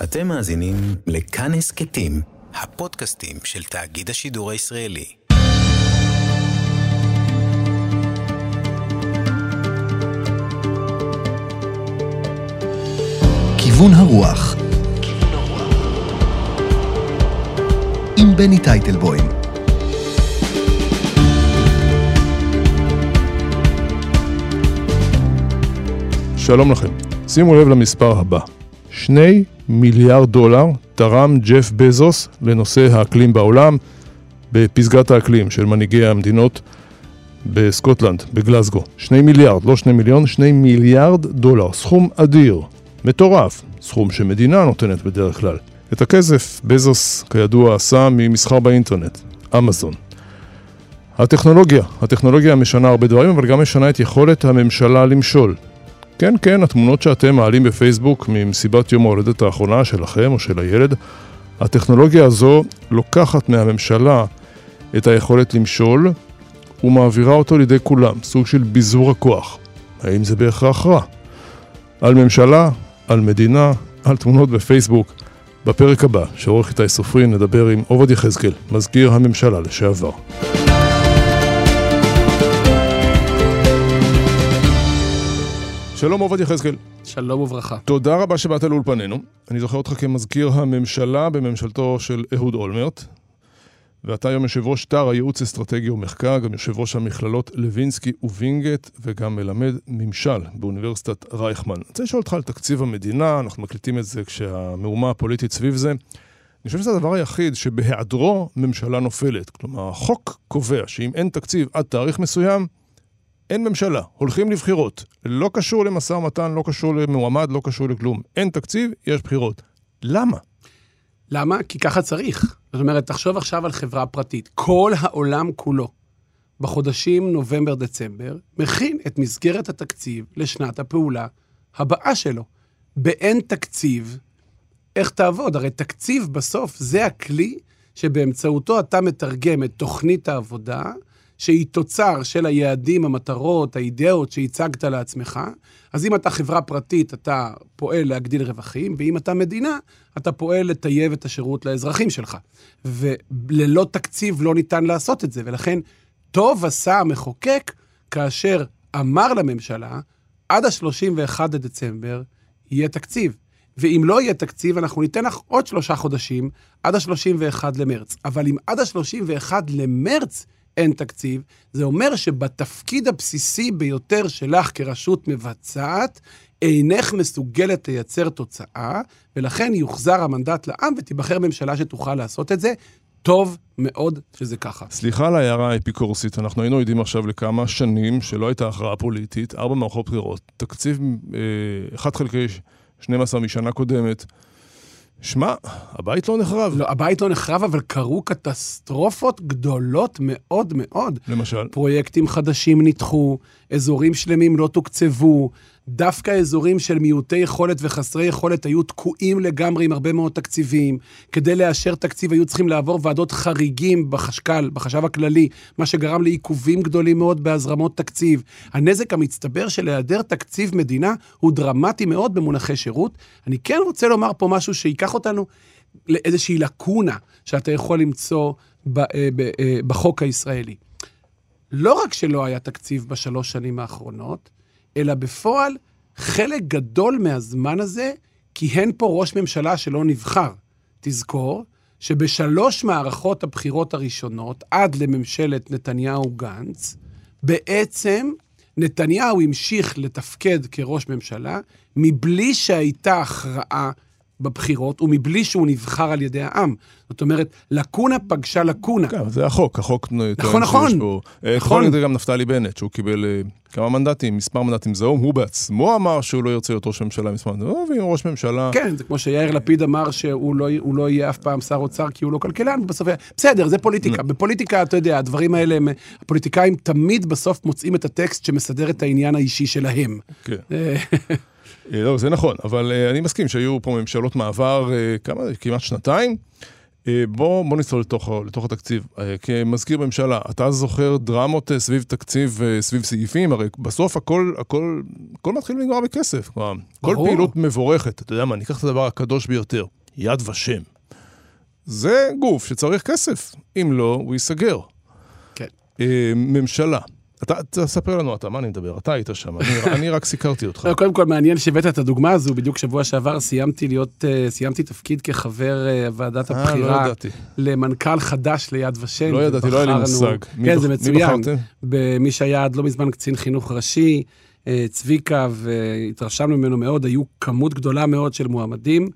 אתם מאזינים לכאן הסכתים, הפודקאסטים של תאגיד השידור הישראלי. כיוון הרוח עם בני טייטלבוים שלום לכם. שימו לב למספר הבא. שני מיליארד דולר תרם ג'ף בזוס לנושא האקלים בעולם בפסגת האקלים של מנהיגי המדינות בסקוטלנד, בגלסגו. שני מיליארד, לא שני מיליון, שני מיליארד דולר. סכום אדיר, מטורף, סכום שמדינה נותנת בדרך כלל. את הכסף בזוס, כידוע, עשה ממסחר באינטרנט, אמזון. הטכנולוגיה, הטכנולוגיה משנה הרבה דברים, אבל גם משנה את יכולת הממשלה למשול. כן, כן, התמונות שאתם מעלים בפייסבוק ממסיבת יום ההולדת האחרונה שלכם או של הילד, הטכנולוגיה הזו לוקחת מהממשלה את היכולת למשול ומעבירה אותו לידי כולם, סוג של ביזור הכוח. האם זה בהכרח רע? על ממשלה, על מדינה, על תמונות בפייסבוק. בפרק הבא, שעורך איתי סופרין, נדבר עם עובד יחזקאל, מזכיר הממשלה לשעבר. שלום עובד יחזקאל. שלום וברכה. תודה רבה שבאת לאולפנינו. אני זוכר אותך כמזכיר הממשלה בממשלתו של אהוד אולמרט, ואתה היום יושב ראש תא הייעוץ אסטרטגי ומחקר, גם יושב ראש המכללות לוינסקי ווינגייט, וגם מלמד ממשל באוניברסיטת רייכמן. אני רוצה לשאול אותך על תקציב המדינה, אנחנו מקליטים את זה כשהמהומה הפוליטית סביב זה. אני חושב שזה הדבר היחיד שבהיעדרו ממשלה נופלת. כלומר, החוק קובע שאם אין תקציב עד תאריך מסוים, אין ממשלה, הולכים לבחירות. לא קשור למשא ומתן, לא קשור למועמד, לא קשור לכלום. אין תקציב, יש בחירות. למה? למה? כי ככה צריך. זאת אומרת, תחשוב עכשיו על חברה פרטית. כל העולם כולו, בחודשים נובמבר-דצמבר, מכין את מסגרת התקציב לשנת הפעולה הבאה שלו. באין תקציב, איך תעבוד? הרי תקציב בסוף זה הכלי שבאמצעותו אתה מתרגם את תוכנית העבודה שהיא תוצר של היעדים, המטרות, האידאות שהצגת לעצמך, אז אם אתה חברה פרטית, אתה פועל להגדיל רווחים, ואם אתה מדינה, אתה פועל לטייב את השירות לאזרחים שלך. וללא תקציב לא ניתן לעשות את זה, ולכן טוב עשה המחוקק כאשר אמר לממשלה, עד ה-31 לדצמבר יהיה תקציב. ואם לא יהיה תקציב, אנחנו ניתן לך עוד שלושה חודשים, עד ה-31 למרץ. אבל אם עד ה-31 למרץ אין תקציב, זה אומר שבתפקיד הבסיסי ביותר שלך כרשות מבצעת, אינך מסוגלת לייצר תוצאה, ולכן יוחזר המנדט לעם ותיבחר ממשלה שתוכל לעשות את זה. טוב מאוד שזה ככה. סליחה על ההערה האפיקורסית, אנחנו היינו עדים עכשיו לכמה שנים שלא הייתה הכרעה פוליטית, ארבע מערכות בחירות, תקציב אה, 1 חלקי 12 משנה קודמת. שמע, הבית לא נחרב. לא, הבית לא נחרב, אבל קרו קטסטרופות גדולות מאוד מאוד. למשל? פרויקטים חדשים נדחו, אזורים שלמים לא תוקצבו, דווקא אזורים של מיעוטי יכולת וחסרי יכולת היו תקועים לגמרי עם הרבה מאוד תקציבים. כדי לאשר תקציב היו צריכים לעבור ועדות חריגים בחשכ"ל, בחשב הכללי, מה שגרם לעיכובים גדולים מאוד בהזרמות תקציב. הנזק המצטבר של היעדר תקציב מדינה הוא דרמטי מאוד במונחי שירות. אני כן רוצה לומר פה משהו שייקח אותנו לאיזושהי לקונה שאתה יכול למצוא אה, אה, בחוק הישראלי. לא רק שלא היה תקציב בשלוש שנים האחרונות, אלא בפועל, חלק גדול מהזמן הזה כיהן פה ראש ממשלה שלא נבחר. תזכור שבשלוש מערכות הבחירות הראשונות, עד לממשלת נתניהו-גנץ, בעצם נתניהו המשיך לתפקד כראש ממשלה מבלי שהייתה הכרעה בבחירות, ומבלי שהוא נבחר על ידי העם. זאת אומרת, לקונה פגשה לקונה. כן, זה החוק, החוק נכון, נכון. פה... אה, נכון. נכון, גם נפתלי בנט, שהוא קיבל אה, כמה מנדטים, מספר מנדטים זהום, הוא בעצמו אמר שהוא לא ירצה להיות ראש ממשלה מספר מנדטים, ואם ראש ממשלה... כן, זה כמו שיאיר לפיד אמר שהוא לא, לא יהיה אף פעם שר אוצר כי הוא לא כלכלן, ובסוף... בסדר, זה פוליטיקה. בפוליטיקה, אתה יודע, הדברים האלה, הם, הפוליטיקאים תמיד בסוף מוצאים את הטקסט שמסדר את העניין האישי שלהם. כן. אה, לא, זה נכון, אבל uh, אני מסכים שהיו פה ממשלות מעבר, uh, כמה, כמעט שנתיים. אה, בוא, בוא נצלול לתוך, לתוך התקציב. אה, כמזכיר ממשלה, אתה זוכר דרמות אה, סביב תקציב, סביב סעיפים? הרי בסוף הכל, הכל, הכל מתחיל ונגמר בכסף. כלומר, כל פעילות מבורכת, אתה יודע מה, ניקח את הדבר הקדוש ביותר, יד ושם. זה גוף שצריך כסף, אם לא, הוא ייסגר. כן. ממשלה. אתה, תספר לנו אתה, מה אני מדבר? אתה היית שם, אני, אני רק סיקרתי אותך. לא, קודם כל, מעניין שהבאת את הדוגמה הזו, בדיוק שבוע שעבר סיימתי להיות, אה, סיימתי תפקיד כחבר אה, ועדת לא הבחירה. לא למנכ"ל חדש ליד ושם. לא ידעתי, לא היה לי מושג. כן, זה מצוין. במי שהיה עד לא מזמן קצין חינוך ראשי, אה, צביקה, והתרשמנו ממנו מאוד, היו כמות גדולה מאוד של מועמדים.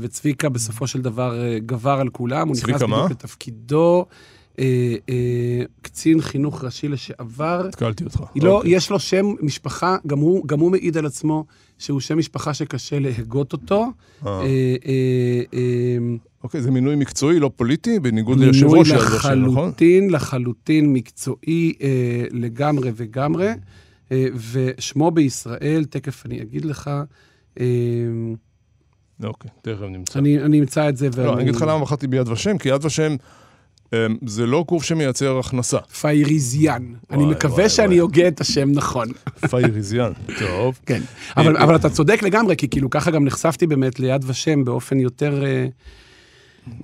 וצביקה בסופו של דבר גבר על כולם, הוא נכנס בדיוק לתפקידו. אה, אה, קצין חינוך ראשי לשעבר. התקלתי אותך. לא, אוקיי. יש לו שם משפחה, גם הוא, גם הוא מעיד על עצמו שהוא שם משפחה שקשה להגות אותו. אה. אה, אה, אה, אוקיי, זה מינוי מקצועי, לא פוליטי, בניגוד ליושב ראש של נכון? לחלוטין, לחלוטין מקצועי אה, לגמרי וגמרי, אה, ושמו בישראל, תכף אני אגיד לך, אה, אוקיי, תכף נמצא. אני, אני אמצא את זה. לא, אני אגיד לך למה בחרתי ביד ושם, כי יד ושם... אמ, זה לא גוף שמייצר הכנסה. פייריזיאן. אני מקווה שאני הוגה את השם נכון. פייריזיאן, טוב. כן, אבל, אבל אתה צודק לגמרי, כי כאילו ככה גם נחשפתי באמת ליד ושם באופן יותר... אה,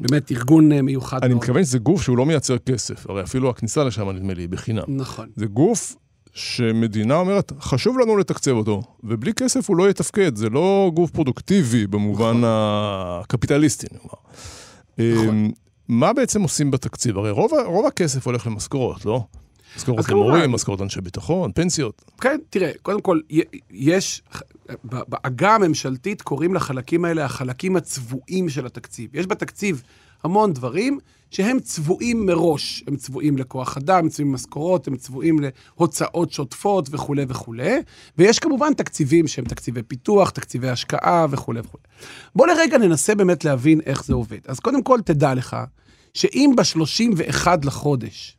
באמת ארגון אה, מיוחד. אני מתכוון שזה גוף שהוא לא מייצר כסף, הרי אפילו הכניסה לשם, נדמה לי, היא בחינם. נכון. זה גוף שמדינה אומרת, חשוב לנו לתקצב אותו, ובלי כסף הוא לא יתפקד, זה לא גוף פרודוקטיבי במובן נכון. הקפיטליסטי, נאמר. נכון. מה בעצם עושים בתקציב? הרי רוב, רוב הכסף הולך למשכורות, לא? משכורות למורים, משכורות אנשי ביטחון, פנסיות. כן, תראה, קודם כל, יש, בעגה הממשלתית קוראים לחלקים האלה החלקים הצבועים של התקציב. יש בתקציב המון דברים שהם צבועים מראש. הם צבועים לכוח אדם, הם צבועים למשכורות, הם צבועים להוצאות שוטפות וכולי וכולי. ויש כמובן תקציבים שהם תקציבי פיתוח, תקציבי השקעה וכולי וכולי. בוא לרגע ננסה באמת להבין איך זה עובד. אז קודם כל, תדע לך שאם ב-31 לחודש,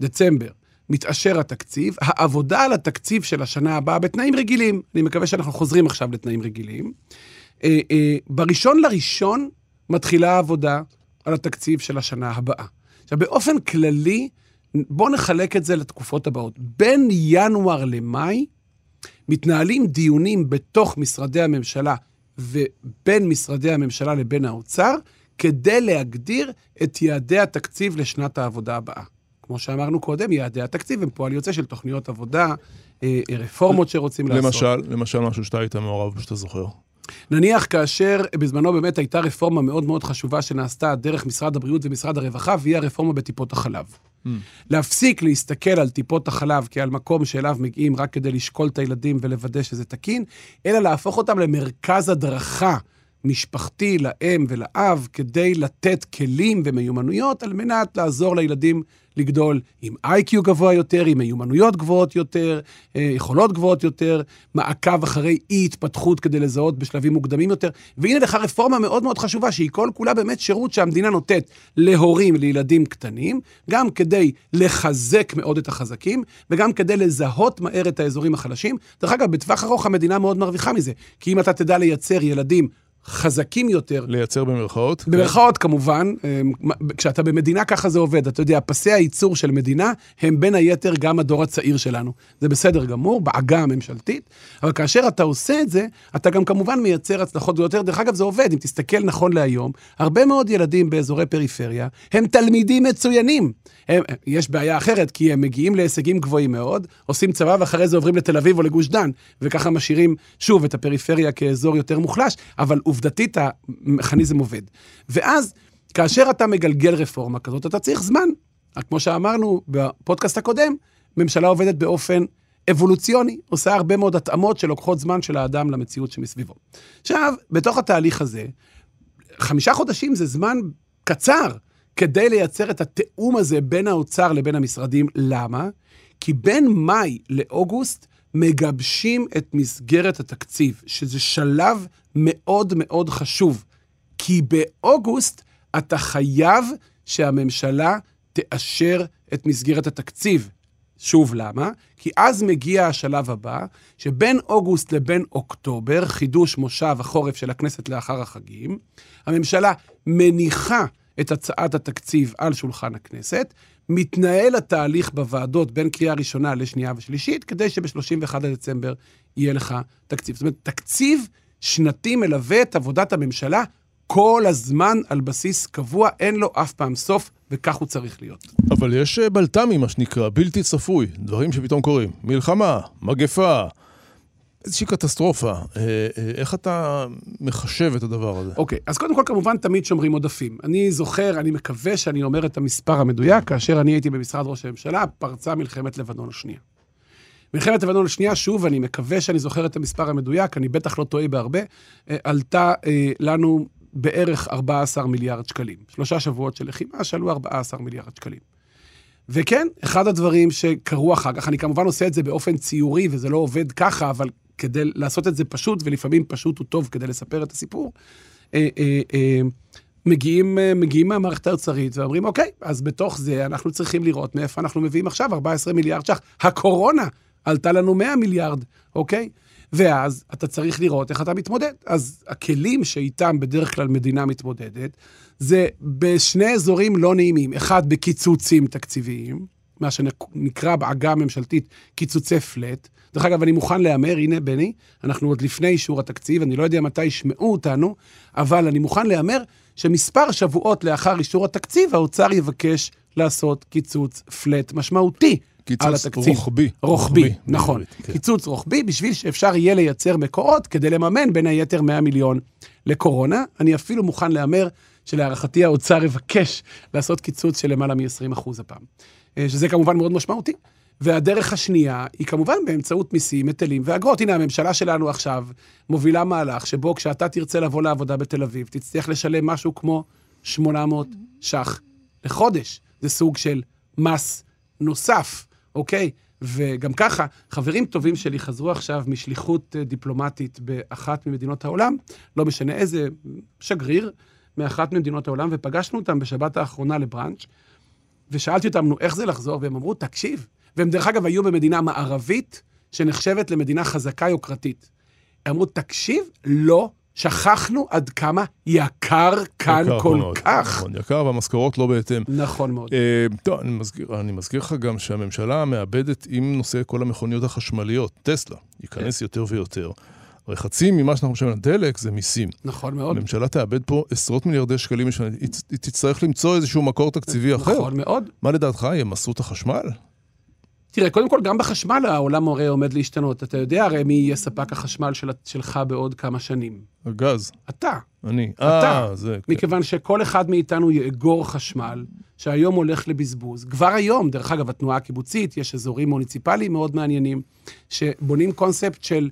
דצמבר, מתאשר התקציב, העבודה על התקציב של השנה הבאה בתנאים רגילים, אני מקווה שאנחנו חוזרים עכשיו לתנאים רגילים, אה, אה, בראשון לראשון מתחילה העבודה על התקציב של השנה הבאה. עכשיו, באופן כללי, בואו נחלק את זה לתקופות הבאות. בין ינואר למאי מתנהלים דיונים בתוך משרדי הממשלה ובין משרדי הממשלה לבין האוצר, כדי להגדיר את יעדי התקציב לשנת העבודה הבאה. כמו שאמרנו קודם, יעדי התקציב הם פועל יוצא של תוכניות עבודה, אה, רפורמות שרוצים למשל, לעשות. למשל, למשל משהו שאתה היית מעורב, שאתה זוכר. נניח כאשר בזמנו באמת הייתה רפורמה מאוד מאוד חשובה שנעשתה דרך משרד הבריאות ומשרד הרווחה, והיא הרפורמה בטיפות החלב. Mm. להפסיק להסתכל על טיפות החלב כעל מקום שאליו מגיעים רק כדי לשקול את הילדים ולוודא שזה תקין, אלא להפוך אותם למרכז הדרכה משפחתי לאם ולאב, כדי לתת כלים ומיומנויות על מנת לעזור לילדים לגדול עם איי-קיו גבוה יותר, עם מיומנויות גבוהות יותר, אה, יכולות גבוהות יותר, מעקב אחרי אי-התפתחות כדי לזהות בשלבים מוקדמים יותר. והנה לך רפורמה מאוד מאוד חשובה, שהיא כל כולה באמת שירות שהמדינה נותנת להורים, לילדים קטנים, גם כדי לחזק מאוד את החזקים, וגם כדי לזהות מהר את האזורים החלשים. דרך אגב, בטווח ארוך המדינה מאוד מרוויחה מזה, כי אם אתה תדע לייצר ילדים חזקים יותר. לייצר במרכאות? במרכאות, כן. כמובן. כשאתה במדינה, ככה זה עובד. אתה יודע, פסי הייצור של מדינה הם בין היתר גם הדור הצעיר שלנו. זה בסדר גמור, בעגה הממשלתית, אבל כאשר אתה עושה את זה, אתה גם כמובן מייצר הצלחות גדולות יותר. דרך אגב, זה עובד. אם תסתכל נכון להיום, הרבה מאוד ילדים באזורי פריפריה הם תלמידים מצוינים. הם, יש בעיה אחרת, כי הם מגיעים להישגים גבוהים מאוד, עושים צבא ואחרי זה עוברים לתל אביב או לגוש דן, וככה משאירים שוב את הפריפריה כאזור יותר מוחלש, אבל עובדתית המכניזם עובד. ואז, כאשר אתה מגלגל רפורמה כזאת, אתה צריך זמן. כמו שאמרנו בפודקאסט הקודם, ממשלה עובדת באופן אבולוציוני, עושה הרבה מאוד התאמות שלוקחות זמן של האדם למציאות שמסביבו. עכשיו, בתוך התהליך הזה, חמישה חודשים זה זמן קצר כדי לייצר את התיאום הזה בין האוצר לבין המשרדים. למה? כי בין מאי לאוגוסט מגבשים את מסגרת התקציב, שזה שלב מאוד מאוד חשוב. כי באוגוסט אתה חייב שהממשלה תאשר את מסגרת התקציב. שוב, למה? כי אז מגיע השלב הבא, שבין אוגוסט לבין אוקטובר, חידוש מושב החורף של הכנסת לאחר החגים, הממשלה מניחה את הצעת התקציב על שולחן הכנסת, מתנהל התהליך בוועדות בין קריאה ראשונה לשנייה ושלישית, כדי שב-31 לדצמבר יהיה לך תקציב. זאת אומרת, תקציב שנתי מלווה את עבודת הממשלה כל הזמן על בסיס קבוע, אין לו אף פעם סוף, וכך הוא צריך להיות. אבל יש אה, בלת"מים, מה שנקרא, בלתי צפוי, דברים שפתאום קורים. מלחמה, מגפה, איזושהי קטסטרופה. אה, אה, איך אתה מחשב את הדבר הזה? אוקיי, אז קודם כל, כמובן, תמיד שומרים עודפים. אני זוכר, אני מקווה שאני אומר את המספר המדויק, כאשר אני הייתי במשרד ראש הממשלה, פרצה מלחמת לבנון השנייה. מלחמת לבנון השנייה, שוב, אני מקווה שאני זוכר את המספר המדויק, אני בטח לא טועה בהרבה, אה, עלתה לנו בערך 14 מיליארד שקלים. שלושה שבועות של לחימה שעלו 14 מיליארד שקלים. וכן, אחד הדברים שקרו אחר כך, אני כמובן עושה את זה באופן ציורי, וזה לא עובד ככה, אבל כדי לעשות את זה פשוט, ולפעמים פשוט הוא טוב כדי לספר את הסיפור, אה, אה, אה, מגיעים, מגיעים מהמערכת האוצרית ואומרים, אוקיי, אז בתוך זה אנחנו צריכים לראות מאיפה אנחנו מביאים עכשיו 14 מיליארד ש"ח. הקורונה עלתה לנו 100 מיליארד, אוקיי? ואז אתה צריך לראות איך אתה מתמודד. אז הכלים שאיתם בדרך כלל מדינה מתמודדת, זה בשני אזורים לא נעימים. אחד, בקיצוצים תקציביים, מה שנקרא בעגה הממשלתית קיצוצי פלט. דרך אגב, אני מוכן להמר, הנה, בני, אנחנו עוד לפני אישור התקציב, אני לא יודע מתי ישמעו אותנו, אבל אני מוכן להמר שמספר שבועות לאחר אישור התקציב, האוצר יבקש לעשות קיצוץ פלט משמעותי על התקציב. קיצוץ רוחבי. רוחבי, נכון. כן. קיצוץ רוחבי בשביל שאפשר יהיה לייצר מקורות כדי לממן בין היתר 100 מיליון לקורונה. אני אפילו מוכן להמר שלהערכתי האוצר יבקש לעשות קיצוץ של למעלה מ-20% הפעם. אה, שזה כמובן מאוד משמעותי. והדרך השנייה היא כמובן באמצעות מיסים, היטלים ואגרות. הנה, הממשלה שלנו עכשיו מובילה מהלך שבו כשאתה תרצה לבוא לעבודה בתל אביב, תצטרך לשלם משהו כמו 800 ש"ח לחודש. זה סוג של מס נוסף, אוקיי? וגם ככה, חברים טובים שלי חזרו עכשיו משליחות אה, דיפלומטית באחת ממדינות העולם, לא משנה איזה, שגריר מאחת ממדינות העולם, ופגשנו אותם בשבת האחרונה לבראנץ', ושאלתי אותם, נו, איך זה לחזור? והם אמרו, תקשיב. והם דרך אגב היו במדינה מערבית שנחשבת למדינה חזקה יוקרתית. הם אמרו, תקשיב, לא שכחנו עד כמה יקר כאן יקר כל מאוד, כך. נכון, יקר והמשכורות לא בהתאם. נכון מאוד. אה, טוב, אני מזכיר, אני מזכיר לך גם שהממשלה מאבדת עם נושא כל המכוניות החשמליות, טסלה, ייכנס כן. יותר ויותר. הרי חצי ממה שאנחנו משלמים על דלק זה מיסים. נכון מאוד. הממשלה תאבד פה עשרות מיליארדי שקלים בשנה, היא תצטרך למצוא איזשהו מקור תקציבי אחר. נכון מאוד. מה לדעתך, ימסו את החשמל? תראה, קודם כל, גם בחשמל העולם הרי עומד להשתנות. אתה יודע הרי מי יהיה ספק החשמל של, שלך בעוד כמה שנים. הגז, אתה. אני. אתה. אה, זה... מכיוון שכל אחד מאיתנו יאגור חשמל, שהיום הולך לבזבוז. כבר היום, דרך אגב, התנועה הקיבוצית, יש אזורים מוניציפליים מאוד מעניינים, שבונים קונספט של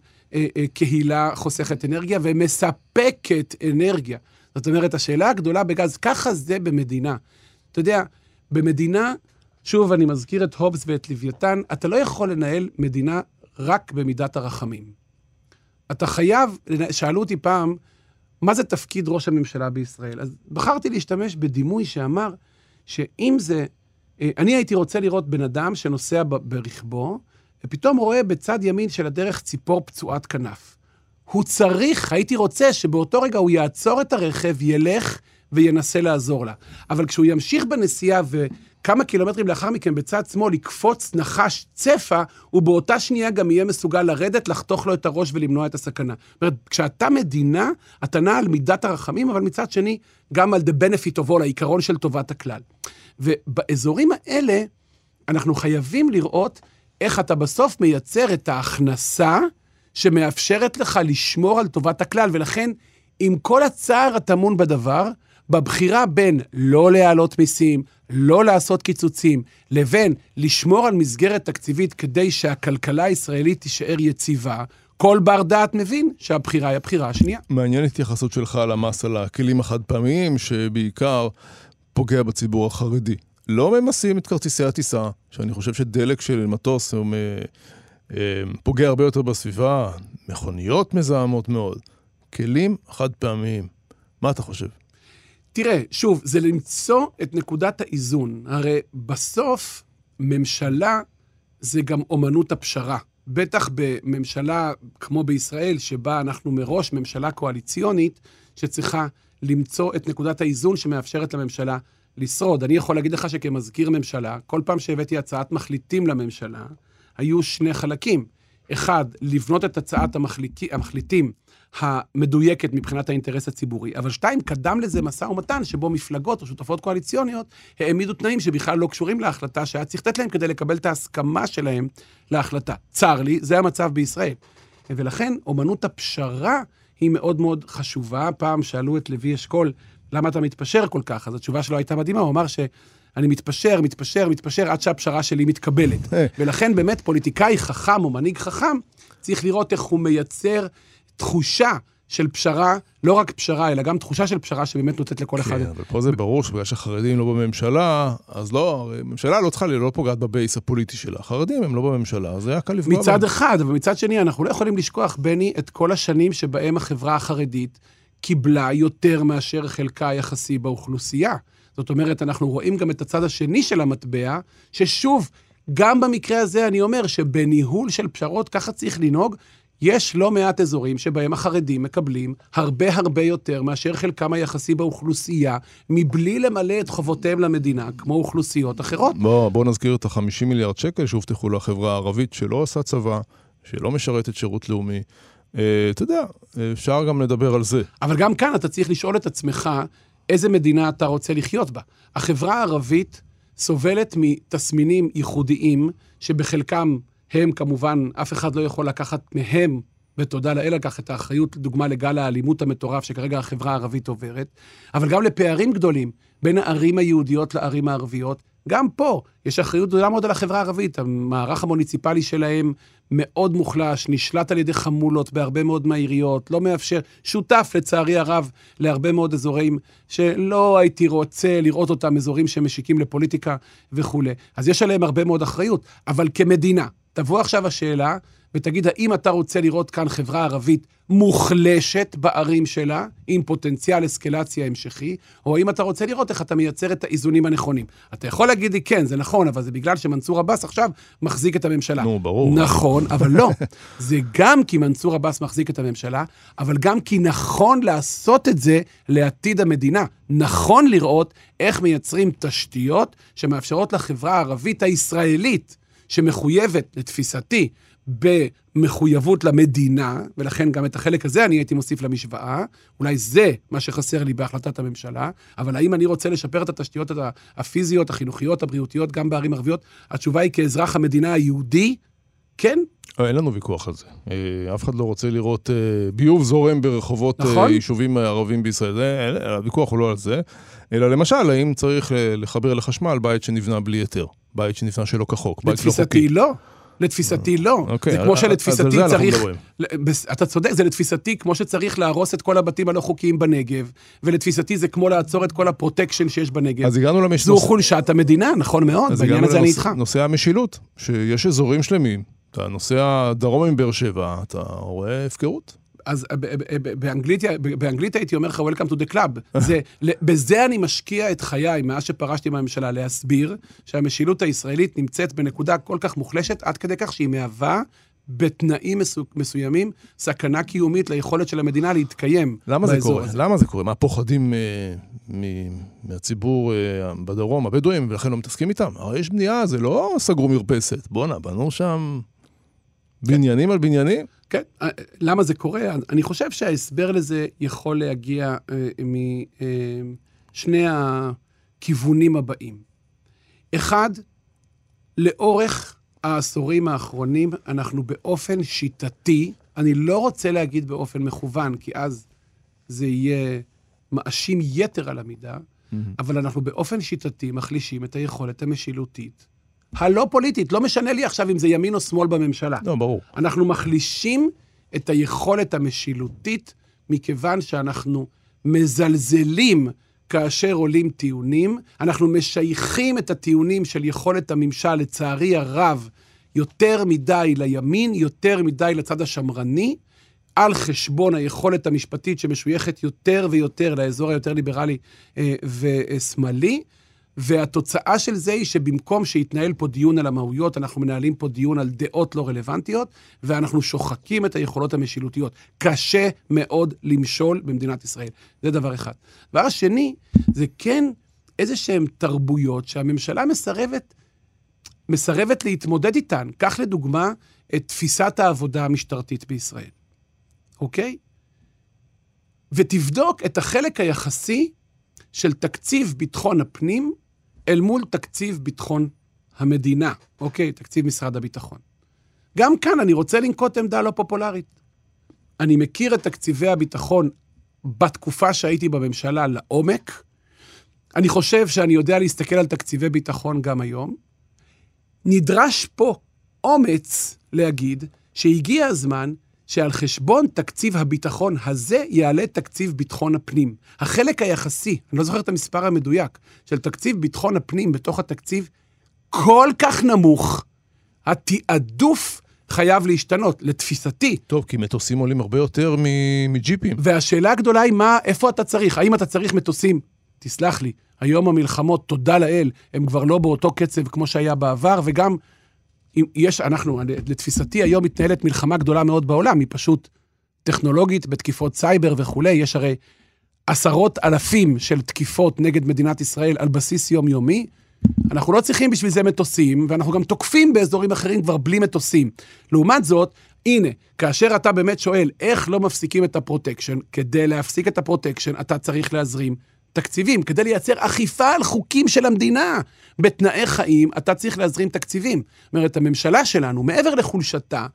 קהילה חוסכת אנרגיה ומספקת אנרגיה. זאת אומרת, השאלה הגדולה בגז, ככה זה במדינה. אתה יודע, במדינה, שוב, אני מזכיר את הובס ואת לוויתן, אתה לא יכול לנהל מדינה רק במידת הרחמים. אתה חייב, שאלו אותי פעם, מה זה תפקיד ראש הממשלה בישראל? אז בחרתי להשתמש בדימוי שאמר שאם זה... אה, אני הייתי רוצה לראות בן אדם שנוסע ברכבו, ופתאום רואה בצד ימין של הדרך ציפור פצועת כנף. הוא צריך, הייתי רוצה שבאותו רגע הוא יעצור את הרכב, ילך וינסה לעזור לה. אבל כשהוא ימשיך בנסיעה וכמה קילומטרים לאחר מכן בצד שמאל יקפוץ נחש צפה, הוא באותה שנייה גם יהיה מסוגל לרדת, לחתוך לו את הראש ולמנוע את הסכנה. זאת אומרת, כשאתה מדינה, אתה נע על מידת הרחמים, אבל מצד שני, גם על the benefit of all, העיקרון של טובת הכלל. ובאזורים האלה, אנחנו חייבים לראות איך אתה בסוף מייצר את ההכנסה שמאפשרת לך לשמור על טובת הכלל, ולכן, עם כל הצער הטמון בדבר, בבחירה בין לא להעלות מיסים, לא לעשות קיצוצים, לבין לשמור על מסגרת תקציבית כדי שהכלכלה הישראלית תישאר יציבה, כל בר דעת מבין שהבחירה היא הבחירה השנייה. מעניין התייחסות שלך על המס על הכלים החד פעמיים, שבעיקר פוגע בציבור החרדי. לא ממסים את כרטיסי הטיסה, שאני חושב שדלק של מטוס הוא מ- אה, פוגע הרבה יותר בסביבה, מכוניות מזהמות מאוד. כלים חד פעמיים. מה אתה חושב? תראה, שוב, זה למצוא את נקודת האיזון. הרי בסוף, ממשלה זה גם אומנות הפשרה. בטח בממשלה כמו בישראל, שבה אנחנו מראש ממשלה קואליציונית, שצריכה למצוא את נקודת האיזון שמאפשרת לממשלה לשרוד. אני יכול להגיד לך שכמזכיר ממשלה, כל פעם שהבאתי הצעת מחליטים לממשלה, היו שני חלקים. אחד, לבנות את הצעת המחליטי, המחליטים המדויקת מבחינת האינטרס הציבורי, אבל שתיים, קדם לזה משא ומתן שבו מפלגות או שותפות קואליציוניות העמידו תנאים שבכלל לא קשורים להחלטה שהיה צריך לתת להם כדי לקבל את ההסכמה שלהם להחלטה. צר לי, זה המצב בישראל. ולכן, אומנות הפשרה היא מאוד מאוד חשובה. פעם שאלו את לוי אשכול, למה אתה מתפשר כל כך? אז התשובה שלו הייתה מדהימה, הוא אמר ש... אני מתפשר, מתפשר, מתפשר, עד שהפשרה שלי מתקבלת. ולכן באמת פוליטיקאי חכם או מנהיג חכם, צריך לראות איך הוא מייצר תחושה של פשרה, לא רק פשרה, אלא גם תחושה של פשרה שבאמת נותנת לכל אחד. כן, אבל פה זה ברור שבגלל שהחרדים לא בממשלה, אז לא, ממשלה לא צריכה, לא פוגעת בבייס הפוליטי שלה. החרדים הם לא בממשלה, אז היה קל לפגוע מצד בהם. אחד, אבל מצד שני, אנחנו לא יכולים לשכוח, בני, את כל השנים שבהם החברה החרדית קיבלה יותר מאשר חלקה היחסי באוכלוסייה. זאת אומרת, אנחנו רואים גם את הצד השני של המטבע, ששוב, גם במקרה הזה אני אומר שבניהול של פשרות ככה צריך לנהוג. יש לא מעט אזורים שבהם החרדים מקבלים הרבה הרבה יותר מאשר חלקם היחסי באוכלוסייה, מבלי למלא את חובותיהם למדינה, כמו אוכלוסיות אחרות. בוא, בוא נזכיר את ה-50 מיליארד שקל שהובטחו לחברה הערבית שלא עושה צבא, שלא משרתת שירות לאומי. אה, אתה יודע, אפשר גם לדבר על זה. אבל גם כאן אתה צריך לשאול את עצמך, איזה מדינה אתה רוצה לחיות בה. החברה הערבית סובלת מתסמינים ייחודיים, שבחלקם הם כמובן, אף אחד לא יכול לקחת מהם, ותודה לאל כך, את האחריות, לדוגמה, לגל האלימות המטורף שכרגע החברה הערבית עוברת, אבל גם לפערים גדולים בין הערים היהודיות לערים הערביות. גם פה יש אחריות גדולה מאוד על החברה הערבית. המערך המוניציפלי שלהם מאוד מוחלש, נשלט על ידי חמולות בהרבה מאוד מהעיריות, לא מאפשר, שותף לצערי הרב להרבה מאוד אזורים שלא הייתי רוצה לראות אותם, אזורים שמשיקים לפוליטיקה וכולי. אז יש עליהם הרבה מאוד אחריות, אבל כמדינה, תבוא עכשיו השאלה ותגיד, האם אתה רוצה לראות כאן חברה ערבית מוחלשת בערים שלה, עם פוטנציאל אסקלציה המשכי, או האם אתה רוצה לראות איך אתה מייצר את האיזונים הנכונים. אתה יכול להגיד לי, כן, זה נכון, אבל זה בגלל שמנסור עבאס עכשיו מחזיק את הממשלה. נו, ברור. נכון, אבל לא. זה גם כי מנסור עבאס מחזיק את הממשלה, אבל גם כי נכון לעשות את זה לעתיד המדינה. נכון לראות איך מייצרים תשתיות שמאפשרות לחברה הערבית הישראלית, שמחויבת, לתפיסתי, במחויבות למדינה, ולכן גם את החלק הזה אני הייתי מוסיף למשוואה, אולי זה מה שחסר לי בהחלטת הממשלה, אבל האם אני רוצה לשפר את התשתיות הפיזיות, החינוכיות, הבריאותיות, גם בערים ערביות? התשובה היא כאזרח המדינה היהודי, כן. אה, אין לנו ויכוח על זה. אה, אף אחד לא רוצה לראות אה, ביוב זורם ברחובות נכון. יישובים ערבים בישראל. הוויכוח הוא לא על זה, אלא למשל, האם צריך לחבר לחשמל בית שנבנה בלי היתר, בית שנבנה שלא כחוק, בית לא חוקי. לתפיסתי לא. לתפיסתי לא. אוקיי, זה כמו שלתפיסתי צריך... אתה צודק, זה לתפיסתי כמו שצריך להרוס את כל הבתים הלא חוקיים בנגב, ולתפיסתי זה כמו לעצור את כל הפרוטקשן שיש בנגב. אז הגענו למש... זו חולשת המדינה, נכון מאוד, בעניין הזה אני איתך. נושא המשילות, שיש אזורים שלמים, אתה נוסע דרומה מבאר שבע, אתה רואה הפקרות. אז ב- באנגלית, באנגלית הייתי אומר לך, Welcome to the club. זה, בזה אני משקיע את חיי, מאז שפרשתי מהממשלה, להסביר שהמשילות הישראלית נמצאת בנקודה כל כך מוחלשת, עד כדי כך שהיא מהווה בתנאים מסו, מסוימים סכנה קיומית ליכולת של המדינה להתקיים למה זה באזור קורה? הזה. למה זה קורה? מה פוחדים אה, מ- מהציבור אה, בדרום, הבדואים, ולכן לא מתעסקים איתם? הרי יש בנייה, זה לא סגרו מרפסת. בואנה, בנו שם בניינים על בניינים? כן, אה, למה זה קורה? אני חושב שההסבר לזה יכול להגיע אה, משני הכיוונים הבאים. אחד, לאורך העשורים האחרונים, אנחנו באופן שיטתי, אני לא רוצה להגיד באופן מכוון, כי אז זה יהיה מאשים יתר על המידה, אבל אנחנו באופן שיטתי מחלישים את היכולת המשילותית הלא פוליטית. לא משנה לי עכשיו אם זה ימין או שמאל בממשלה. לא, ברור. אנחנו מחלישים את היכולת המשילותית, מכיוון שאנחנו מזלזלים כאשר עולים טיעונים, אנחנו משייכים את הטיעונים של יכולת הממשל, לצערי הרב, יותר מדי לימין, יותר מדי לצד השמרני, על חשבון היכולת המשפטית שמשויכת יותר ויותר לאזור היותר ליברלי אה, ושמאלי, והתוצאה של זה היא שבמקום שיתנהל פה דיון על המהויות, אנחנו מנהלים פה דיון על דעות לא רלוונטיות, ואנחנו שוחקים את היכולות המשילותיות. קשה מאוד למשול במדינת ישראל. זה דבר אחד. דבר השני, זה כן איזה שהן תרבויות שהממשלה מסרבת, מסרבת להתמודד איתן. קח לדוגמה את תפיסת העבודה המשטרתית בישראל, אוקיי? ותבדוק את החלק היחסי של תקציב ביטחון הפנים אל מול תקציב ביטחון המדינה, אוקיי? תקציב משרד הביטחון. גם כאן אני רוצה לנקוט עמדה לא פופולרית. אני מכיר את תקציבי הביטחון בתקופה שהייתי בממשלה לעומק. אני חושב שאני יודע להסתכל על תקציבי ביטחון גם היום. נדרש פה אומץ להגיד שהגיע הזמן שעל חשבון תקציב הביטחון הזה יעלה תקציב ביטחון הפנים. החלק היחסי, אני לא זוכר את המספר המדויק, של תקציב ביטחון הפנים בתוך התקציב כל כך נמוך, התעדוף חייב להשתנות, לתפיסתי. טוב, כי מטוסים עולים הרבה יותר מג'יפים. והשאלה הגדולה היא מה, איפה אתה צריך? האם אתה צריך מטוסים? תסלח לי, היום המלחמות, תודה לאל, הם כבר לא באותו קצב כמו שהיה בעבר, וגם אם יש, אנחנו, לתפיסתי היום מתנהלת מלחמה גדולה מאוד בעולם, היא פשוט טכנולוגית, בתקיפות סייבר וכולי, יש הרי עשרות אלפים של תקיפות נגד מדינת ישראל על בסיס יומיומי. אנחנו לא צריכים בשביל זה מטוסים, ואנחנו גם תוקפים באזורים אחרים כבר בלי מטוסים. לעומת זאת, הנה, כאשר אתה באמת שואל איך לא מפסיקים את הפרוטקשן, כדי להפסיק את הפרוטקשן אתה צריך להזרים תקציבים. כדי לייצר אכיפה על חוקים של המדינה בתנאי חיים, אתה צריך להזרים תקציבים. זאת אומרת, הממשלה שלנו, מעבר לחולשתה,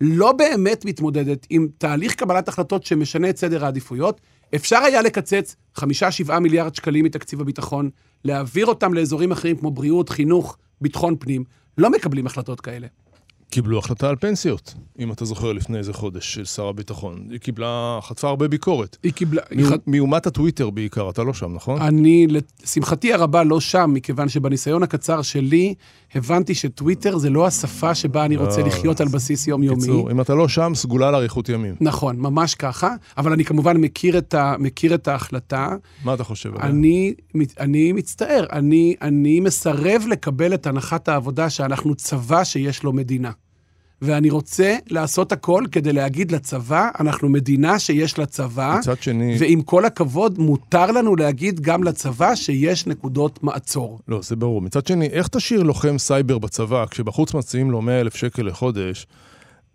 לא באמת מתמודדת עם תהליך קבלת החלטות שמשנה את סדר העדיפויות. אפשר היה לקצץ 5-7 מיליארד שקלים מתקציב הביטחון, להעביר אותם לאזורים אחרים כמו בריאות, חינוך, ביטחון פנים. לא מקבלים החלטות כאלה. קיבלו החלטה על פנסיות, אם אתה זוכר לפני איזה חודש, של שר הביטחון. היא קיבלה, חטפה הרבה ביקורת. היא קיבלה... מאו- מאומת הטוויטר בעיקר, אתה לא שם, נכון? אני, לשמחתי הרבה, לא שם, מכיוון שבניסיון הקצר שלי, הבנתי שטוויטר זה לא השפה שבה אני רוצה לא, לחיות על בסיס יומיומי. בקיצור, אם אתה לא שם, סגולה לאריכות ימים. נכון, ממש ככה, אבל אני כמובן מכיר את, ה, מכיר את ההחלטה. מה אתה חושב עליה? אני, אני מצטער, אני, אני מסרב לקבל את הנחת העבודה שאנחנו צבא שיש לו מדינה. ואני רוצה לעשות הכל כדי להגיד לצבא, אנחנו מדינה שיש לה צבא, מצד שני... ועם כל הכבוד, מותר לנו להגיד גם לצבא שיש נקודות מעצור. לא, זה ברור. מצד שני, איך תשאיר לוחם סייבר בצבא, כשבחוץ מציעים לו 100 אלף שקל לחודש,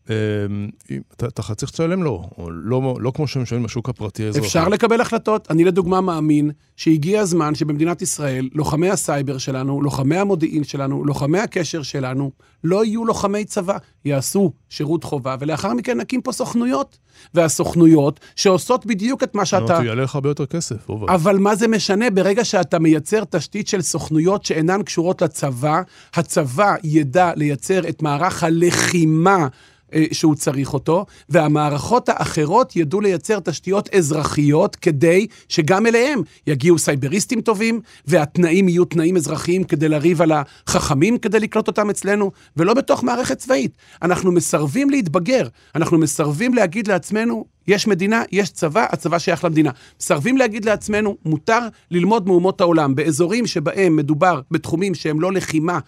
אתה אתה צריך לשלם לו, או לא, לא כמו שמשלמים בשוק הפרטי האזרחי. אפשר לקבל החלטות. אני לדוגמה מאמין שהגיע הזמן שבמדינת ישראל, לוחמי הסייבר שלנו, לוחמי המודיעין שלנו, לוחמי הקשר שלנו, לא יהיו לוחמי צבא, יעשו שירות חובה, ולאחר מכן נקים פה סוכנויות. והסוכנויות שעושות בדיוק את מה שאתה... נו, יעלה לך הרבה יותר כסף, עובד. אבל מה זה משנה ברגע שאתה מייצר תשתית של סוכנויות שאינן קשורות לצבא, הצבא ידע לייצר את מערך הלחימה. אה, שהוא צריך אותו, והמערכות האחרות ידעו לייצר תשתיות אזרחיות כדי שגם אליהם יגיעו סייבריסטים טובים, והתנאים יהיו תנאים אזרחיים כדי לריב על החכמים כדי לקלוט אותם אצלנו, ולא בתוך מערכת צבאית. אנחנו מסרבים להתבגר, אנחנו מסרבים להגיד לעצמנו, יש מדינה, יש צבא, הצבא שייך למדינה. מסרבים להגיד לעצמנו, מותר ללמוד מאומות העולם. באזורים שבהם מדובר בתחומים שהם לא לחימה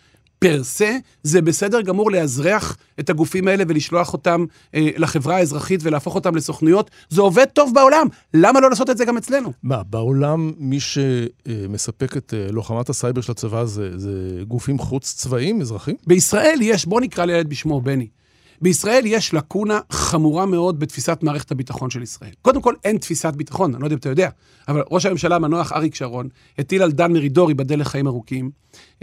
פר סה, זה בסדר גמור לאזרח את הגופים האלה ולשלוח אותם אה, לחברה האזרחית ולהפוך אותם לסוכנויות. זה עובד טוב בעולם, למה לא לעשות את זה גם אצלנו? מה, בעולם מי שמספק את אה, לוחמת הסייבר של הצבא זה, זה גופים חוץ צבאיים, אזרחים? בישראל יש, בוא נקרא לילד בשמו, בני. בישראל יש לקונה חמורה מאוד בתפיסת מערכת הביטחון של ישראל. קודם כל, אין תפיסת ביטחון, אני לא יודע אם אתה יודע, אבל ראש הממשלה המנוח אריק שרון הטיל על דן מרידור, ייבדל לחיים ארוכים,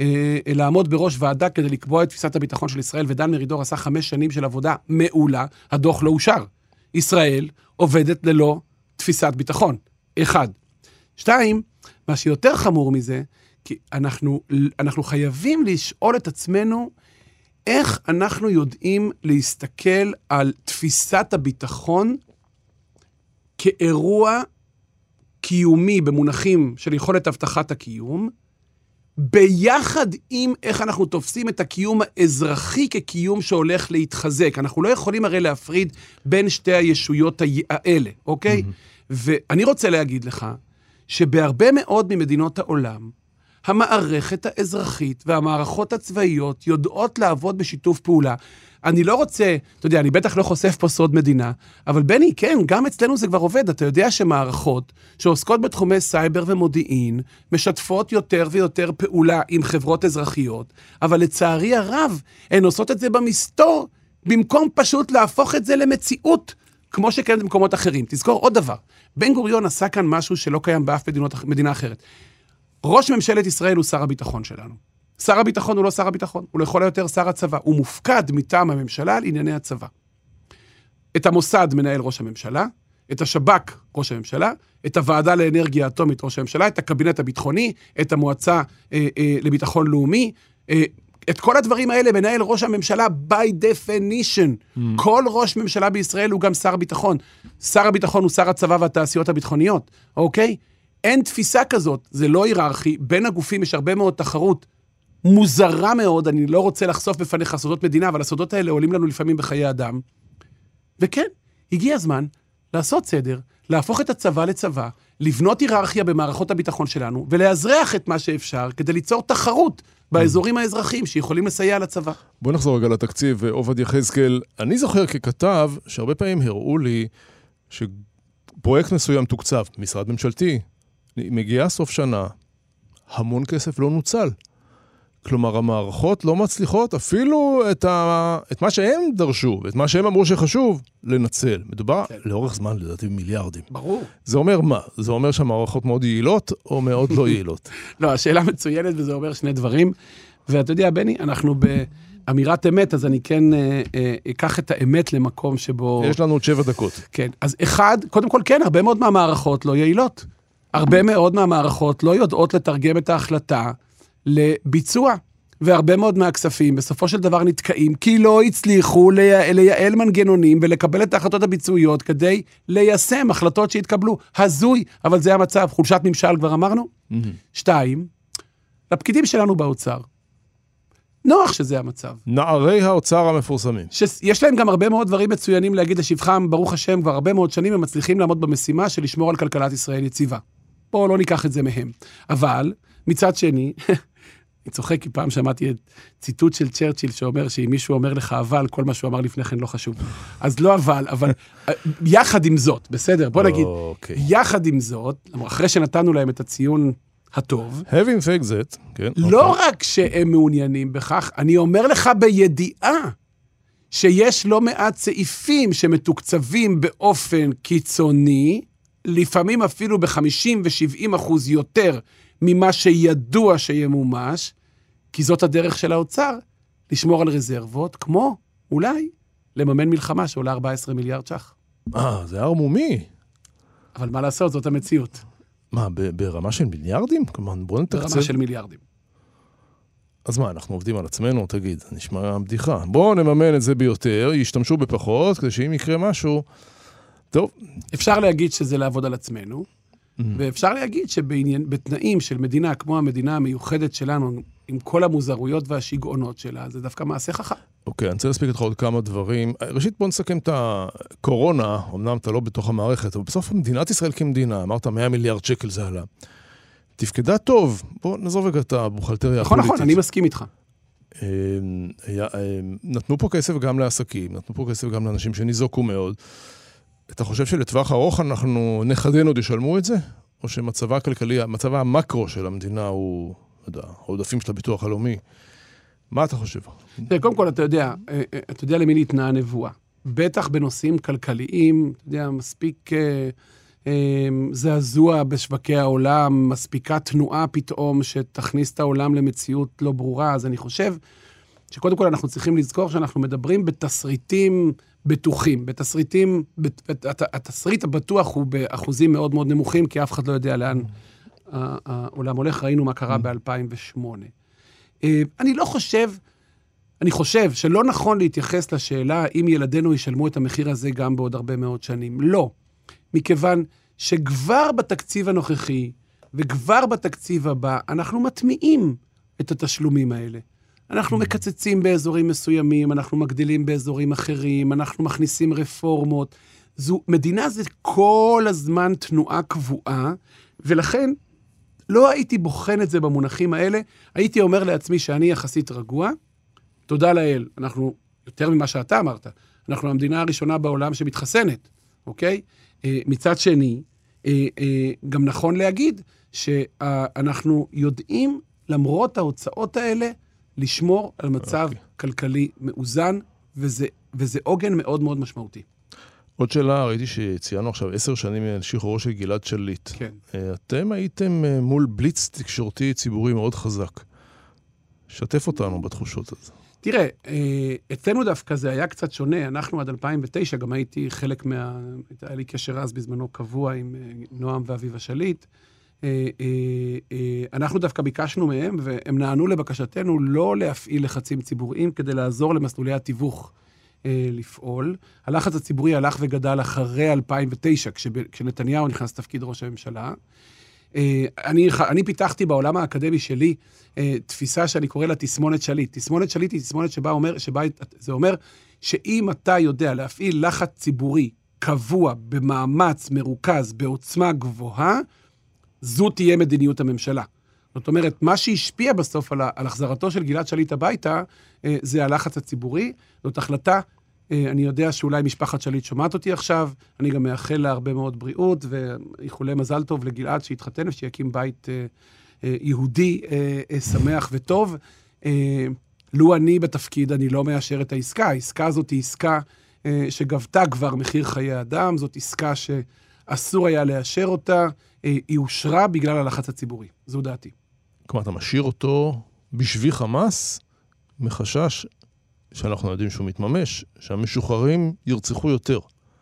אה, לעמוד בראש ועדה כדי לקבוע את תפיסת הביטחון של ישראל, ודן מרידור עשה חמש שנים של עבודה מעולה, הדוח לא אושר. ישראל עובדת ללא תפיסת ביטחון. אחד. שתיים, מה שיותר חמור מזה, כי אנחנו, אנחנו חייבים לשאול את עצמנו איך אנחנו יודעים להסתכל על תפיסת הביטחון כאירוע קיומי במונחים של יכולת הבטחת הקיום, ביחד עם איך אנחנו תופסים את הקיום האזרחי כקיום שהולך להתחזק. אנחנו לא יכולים הרי להפריד בין שתי הישויות האלה, אוקיי? Mm-hmm. ואני רוצה להגיד לך שבהרבה מאוד ממדינות העולם, המערכת האזרחית והמערכות הצבאיות יודעות לעבוד בשיתוף פעולה. אני לא רוצה, אתה יודע, אני בטח לא חושף פה סוד מדינה, אבל בני, כן, גם אצלנו זה כבר עובד. אתה יודע שמערכות שעוסקות בתחומי סייבר ומודיעין, משתפות יותר ויותר פעולה עם חברות אזרחיות, אבל לצערי הרב, הן עושות את זה במסתור, במקום פשוט להפוך את זה למציאות, כמו שקיימת במקומות אחרים. תזכור עוד דבר, בן גוריון עשה כאן משהו שלא קיים באף מדינות, מדינה אחרת. ראש ממשלת ישראל הוא שר הביטחון שלנו. שר הביטחון הוא לא שר הביטחון, הוא לכל היותר שר הצבא. הוא מופקד מטעם הממשלה על ענייני הצבא. את המוסד מנהל ראש הממשלה, את השב"כ ראש הממשלה, את הוועדה לאנרגיה אטומית ראש הממשלה, את הקבינט הביטחוני, את המועצה אה, אה, לביטחון לאומי. אה, את כל הדברים האלה מנהל ראש הממשלה by definition. Mm. כל ראש ממשלה בישראל הוא גם שר ביטחון. שר הביטחון הוא שר הצבא והתעשיות הביטחוניות, אוקיי? אין תפיסה כזאת, זה לא היררכי, בין הגופים יש הרבה מאוד תחרות. מוזרה מאוד, אני לא רוצה לחשוף בפניך סודות מדינה, אבל הסודות האלה עולים לנו לפעמים בחיי אדם. וכן, הגיע הזמן לעשות סדר, להפוך את הצבא לצבא, לבנות היררכיה במערכות הביטחון שלנו, ולאזרח את מה שאפשר כדי ליצור תחרות באזורים האזרחיים שיכולים לסייע לצבא. בוא נחזור רגע לתקציב, עובד יחזקאל. אני זוכר ככתב שהרבה פעמים הראו לי שפרויקט מסוים תוקצב, משרד ממשלתי, מגיעה סוף שנה, המון כסף לא נוצל. כלומר, המערכות לא מצליחות אפילו את, ה... את מה שהם דרשו, ואת מה שהם אמרו שחשוב, לנצל. מדובר כן. לאורך זמן, לדעתי, במיליארדים. ברור. זה אומר מה? זה אומר שהמערכות מאוד יעילות, או מאוד לא יעילות? לא, השאלה מצוינת, וזה אומר שני דברים. ואתה יודע, בני, אנחנו באמירת אמת, אז אני כן אה, אה, אקח את האמת למקום שבו... יש לנו עוד שבע דקות. כן. אז אחד, קודם כל, כן, הרבה מאוד מהמערכות לא יעילות. הרבה מאוד מהמערכות לא יודעות לתרגם את ההחלטה לביצוע. והרבה מאוד מהכספים בסופו של דבר נתקעים, כי לא הצליחו לייעל, לייעל מנגנונים ולקבל את ההחלטות הביצועיות כדי ליישם החלטות שהתקבלו. הזוי, אבל זה המצב. חולשת ממשל כבר אמרנו. Mm-hmm. שתיים, לפקידים שלנו באוצר. נוח שזה המצב. נערי האוצר המפורסמים. שיש להם גם הרבה מאוד דברים מצוינים להגיד לשבחם, ברוך השם, כבר הרבה מאוד שנים הם מצליחים לעמוד במשימה של לשמור על כלכלת ישראל יציבה. בואו לא ניקח את זה מהם. אבל, מצד שני, אני צוחק כי פעם שמעתי את ציטוט של צ'רצ'יל שאומר שאם מישהו אומר לך אבל, כל מה שהוא אמר לפני כן לא חשוב. אז לא אבל, אבל יחד עם זאת, בסדר, בוא נגיד, okay. אוקיי. יחד עם זאת, אחרי שנתנו להם את הציון הטוב, having said that, כן. לא okay. אוקיי. רק שהם מעוניינים בכך, אני אומר לך בידיעה שיש לא מעט סעיפים שמתוקצבים באופן קיצוני, לפעמים אפילו ב-50 ו-70 אחוז יותר ממה שידוע שימומש, כי זאת הדרך של האוצר, לשמור על רזרבות, כמו, אולי, לממן מלחמה שעולה 14 מיליארד ש"ח. אה, זה ערמומי. אבל מה לעשות, זאת המציאות. מה, ברמה של מיליארדים? כלומר, בוא נתקצב... ברמה של מיליארדים. אז מה, אנחנו עובדים על עצמנו? תגיד, נשמע בדיחה. בואו נממן את זה ביותר, ישתמשו בפחות, כדי שאם יקרה משהו... טוב. אפשר להגיד שזה לעבוד על עצמנו, Mm-hmm. ואפשר להגיד שבתנאים של מדינה כמו המדינה המיוחדת שלנו, עם כל המוזרויות והשיגעונות שלה, זה דווקא מעשה חכם. אוקיי, okay, אני רוצה להספיק איתך עוד כמה דברים. ראשית, בוא נסכם את הקורונה, אמנם אתה לא בתוך המערכת, אבל בסוף מדינת ישראל כמדינה, אמרת 100 מיליארד שקל זה עלה. תפקדה טוב, בוא נעזוב רגע את הבוכלטריה הפוליטית. נכון, נכון, אני מסכים איתך. אמ, אמ, נתנו פה כסף גם לעסקים, נתנו פה כסף גם לאנשים שניזוקו מאוד. אתה חושב שלטווח ארוך אנחנו, נכדינו עוד ישלמו את זה? או שמצבה הכלכלי, מצבה המקרו של המדינה הוא, לא יודע, העודפים של הביטוח הלאומי? מה אתה חושב? קודם כל, אתה יודע, אה, אה, אתה יודע למי ניתנה הנבואה. בטח בנושאים כלכליים, אתה יודע, מספיק אה, זעזוע בשווקי העולם, מספיקה תנועה פתאום שתכניס את העולם למציאות לא ברורה, אז אני חושב שקודם כל אנחנו צריכים לזכור שאנחנו מדברים בתסריטים בטוחים. בתסריטים, התסריט הבטוח הוא באחוזים מאוד מאוד נמוכים, כי אף אחד לא יודע לאן העולם הולך. ראינו מה קרה ב-2008. אה, אני לא חושב, אני חושב שלא נכון להתייחס לשאלה אם ילדינו ישלמו את המחיר הזה גם בעוד הרבה מאוד שנים. לא. מכיוון שכבר בתקציב הנוכחי וכבר בתקציב הבא, אנחנו מטמיעים את התשלומים האלה. אנחנו מקצצים באזורים מסוימים, אנחנו מגדילים באזורים אחרים, אנחנו מכניסים רפורמות. זו, מדינה זה כל הזמן תנועה קבועה, ולכן לא הייתי בוחן את זה במונחים האלה, הייתי אומר לעצמי שאני יחסית רגוע. תודה לאל, אנחנו, יותר ממה שאתה אמרת, אנחנו המדינה הראשונה בעולם שמתחסנת, אוקיי? אה, מצד שני, אה, אה, גם נכון להגיד שאנחנו יודעים, למרות ההוצאות האלה, לשמור על מצב okay. כלכלי מאוזן, וזה, וזה עוגן מאוד מאוד משמעותי. עוד שאלה, ראיתי שציינו עכשיו עשר שנים לשחרורו של גלעד שליט. כן. אתם הייתם מול בליץ תקשורתי ציבורי מאוד חזק. שתף אותנו בתחושות הזאת. תראה, אה, אצלנו דווקא זה היה קצת שונה. אנחנו עד 2009, גם הייתי חלק מה... היה לי קשר אז בזמנו קבוע עם אה, נועם ואביבה שליט. אה, אנחנו דווקא ביקשנו מהם, והם נענו לבקשתנו לא להפעיל לחצים ציבוריים כדי לעזור למסלולי התיווך לפעול. הלחץ הציבורי הלך וגדל אחרי 2009, כשנתניהו נכנס לתפקיד ראש הממשלה. אה, אני, אני פיתחתי בעולם האקדמי שלי אה, תפיסה שאני קורא לה תסמונת שליט. תסמונת שליט היא תסמונת שבה אומר, שבה זה אומר שאם אתה יודע להפעיל לחץ ציבורי קבוע, במאמץ, מרוכז, בעוצמה גבוהה, זו תהיה מדיניות הממשלה. זאת אומרת, מה שהשפיע בסוף על, על החזרתו של גלעד שליט הביתה, אה, זה הלחץ הציבורי. זאת החלטה אה, אני יודע שאולי משפחת שליט שומעת אותי עכשיו, אני גם מאחל לה הרבה מאוד בריאות ואיחולי מזל טוב לגלעד שיתחתן ושיקים בית אה, יהודי שמח וטוב. לו אני בתפקיד, אני לא מאשר את העסקה. העסקה הזאת היא עסקה שגבתה כבר מחיר חיי אדם, זאת עסקה שאסור היה לאשר אותה, היא אושרה בגלל הלחץ הציבורי. זו דעתי. כלומר, אתה משאיר אותו בשבי חמאס, מחשש שאנחנו יודעים שהוא מתממש, שהמשוחררים ירצחו יותר.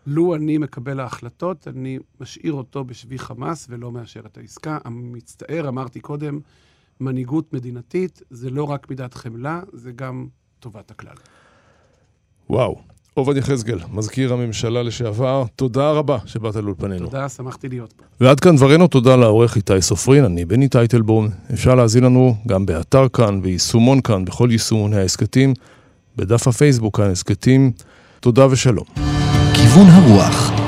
לו אני מקבל ההחלטות, אני משאיר אותו בשבי חמאס ולא מאשר את העסקה. מצטער, אמרתי קודם, מנהיגות מדינתית זה לא רק מידת חמלה, זה גם טובת הכלל. וואו. עובד יחזקאל, מזכיר הממשלה לשעבר, תודה רבה שבאת לאולפנינו. תודה, שמחתי להיות פה. ועד כאן דברנו, תודה לעורך איתי סופרין, אני בני טייטלבוים. אפשר להאזין לנו גם באתר כאן, ביישומון כאן, בכל יישומוני ההסכתים. בדף הפייסבוק כאן הסכתים. תודה ושלום. כיוון הרוח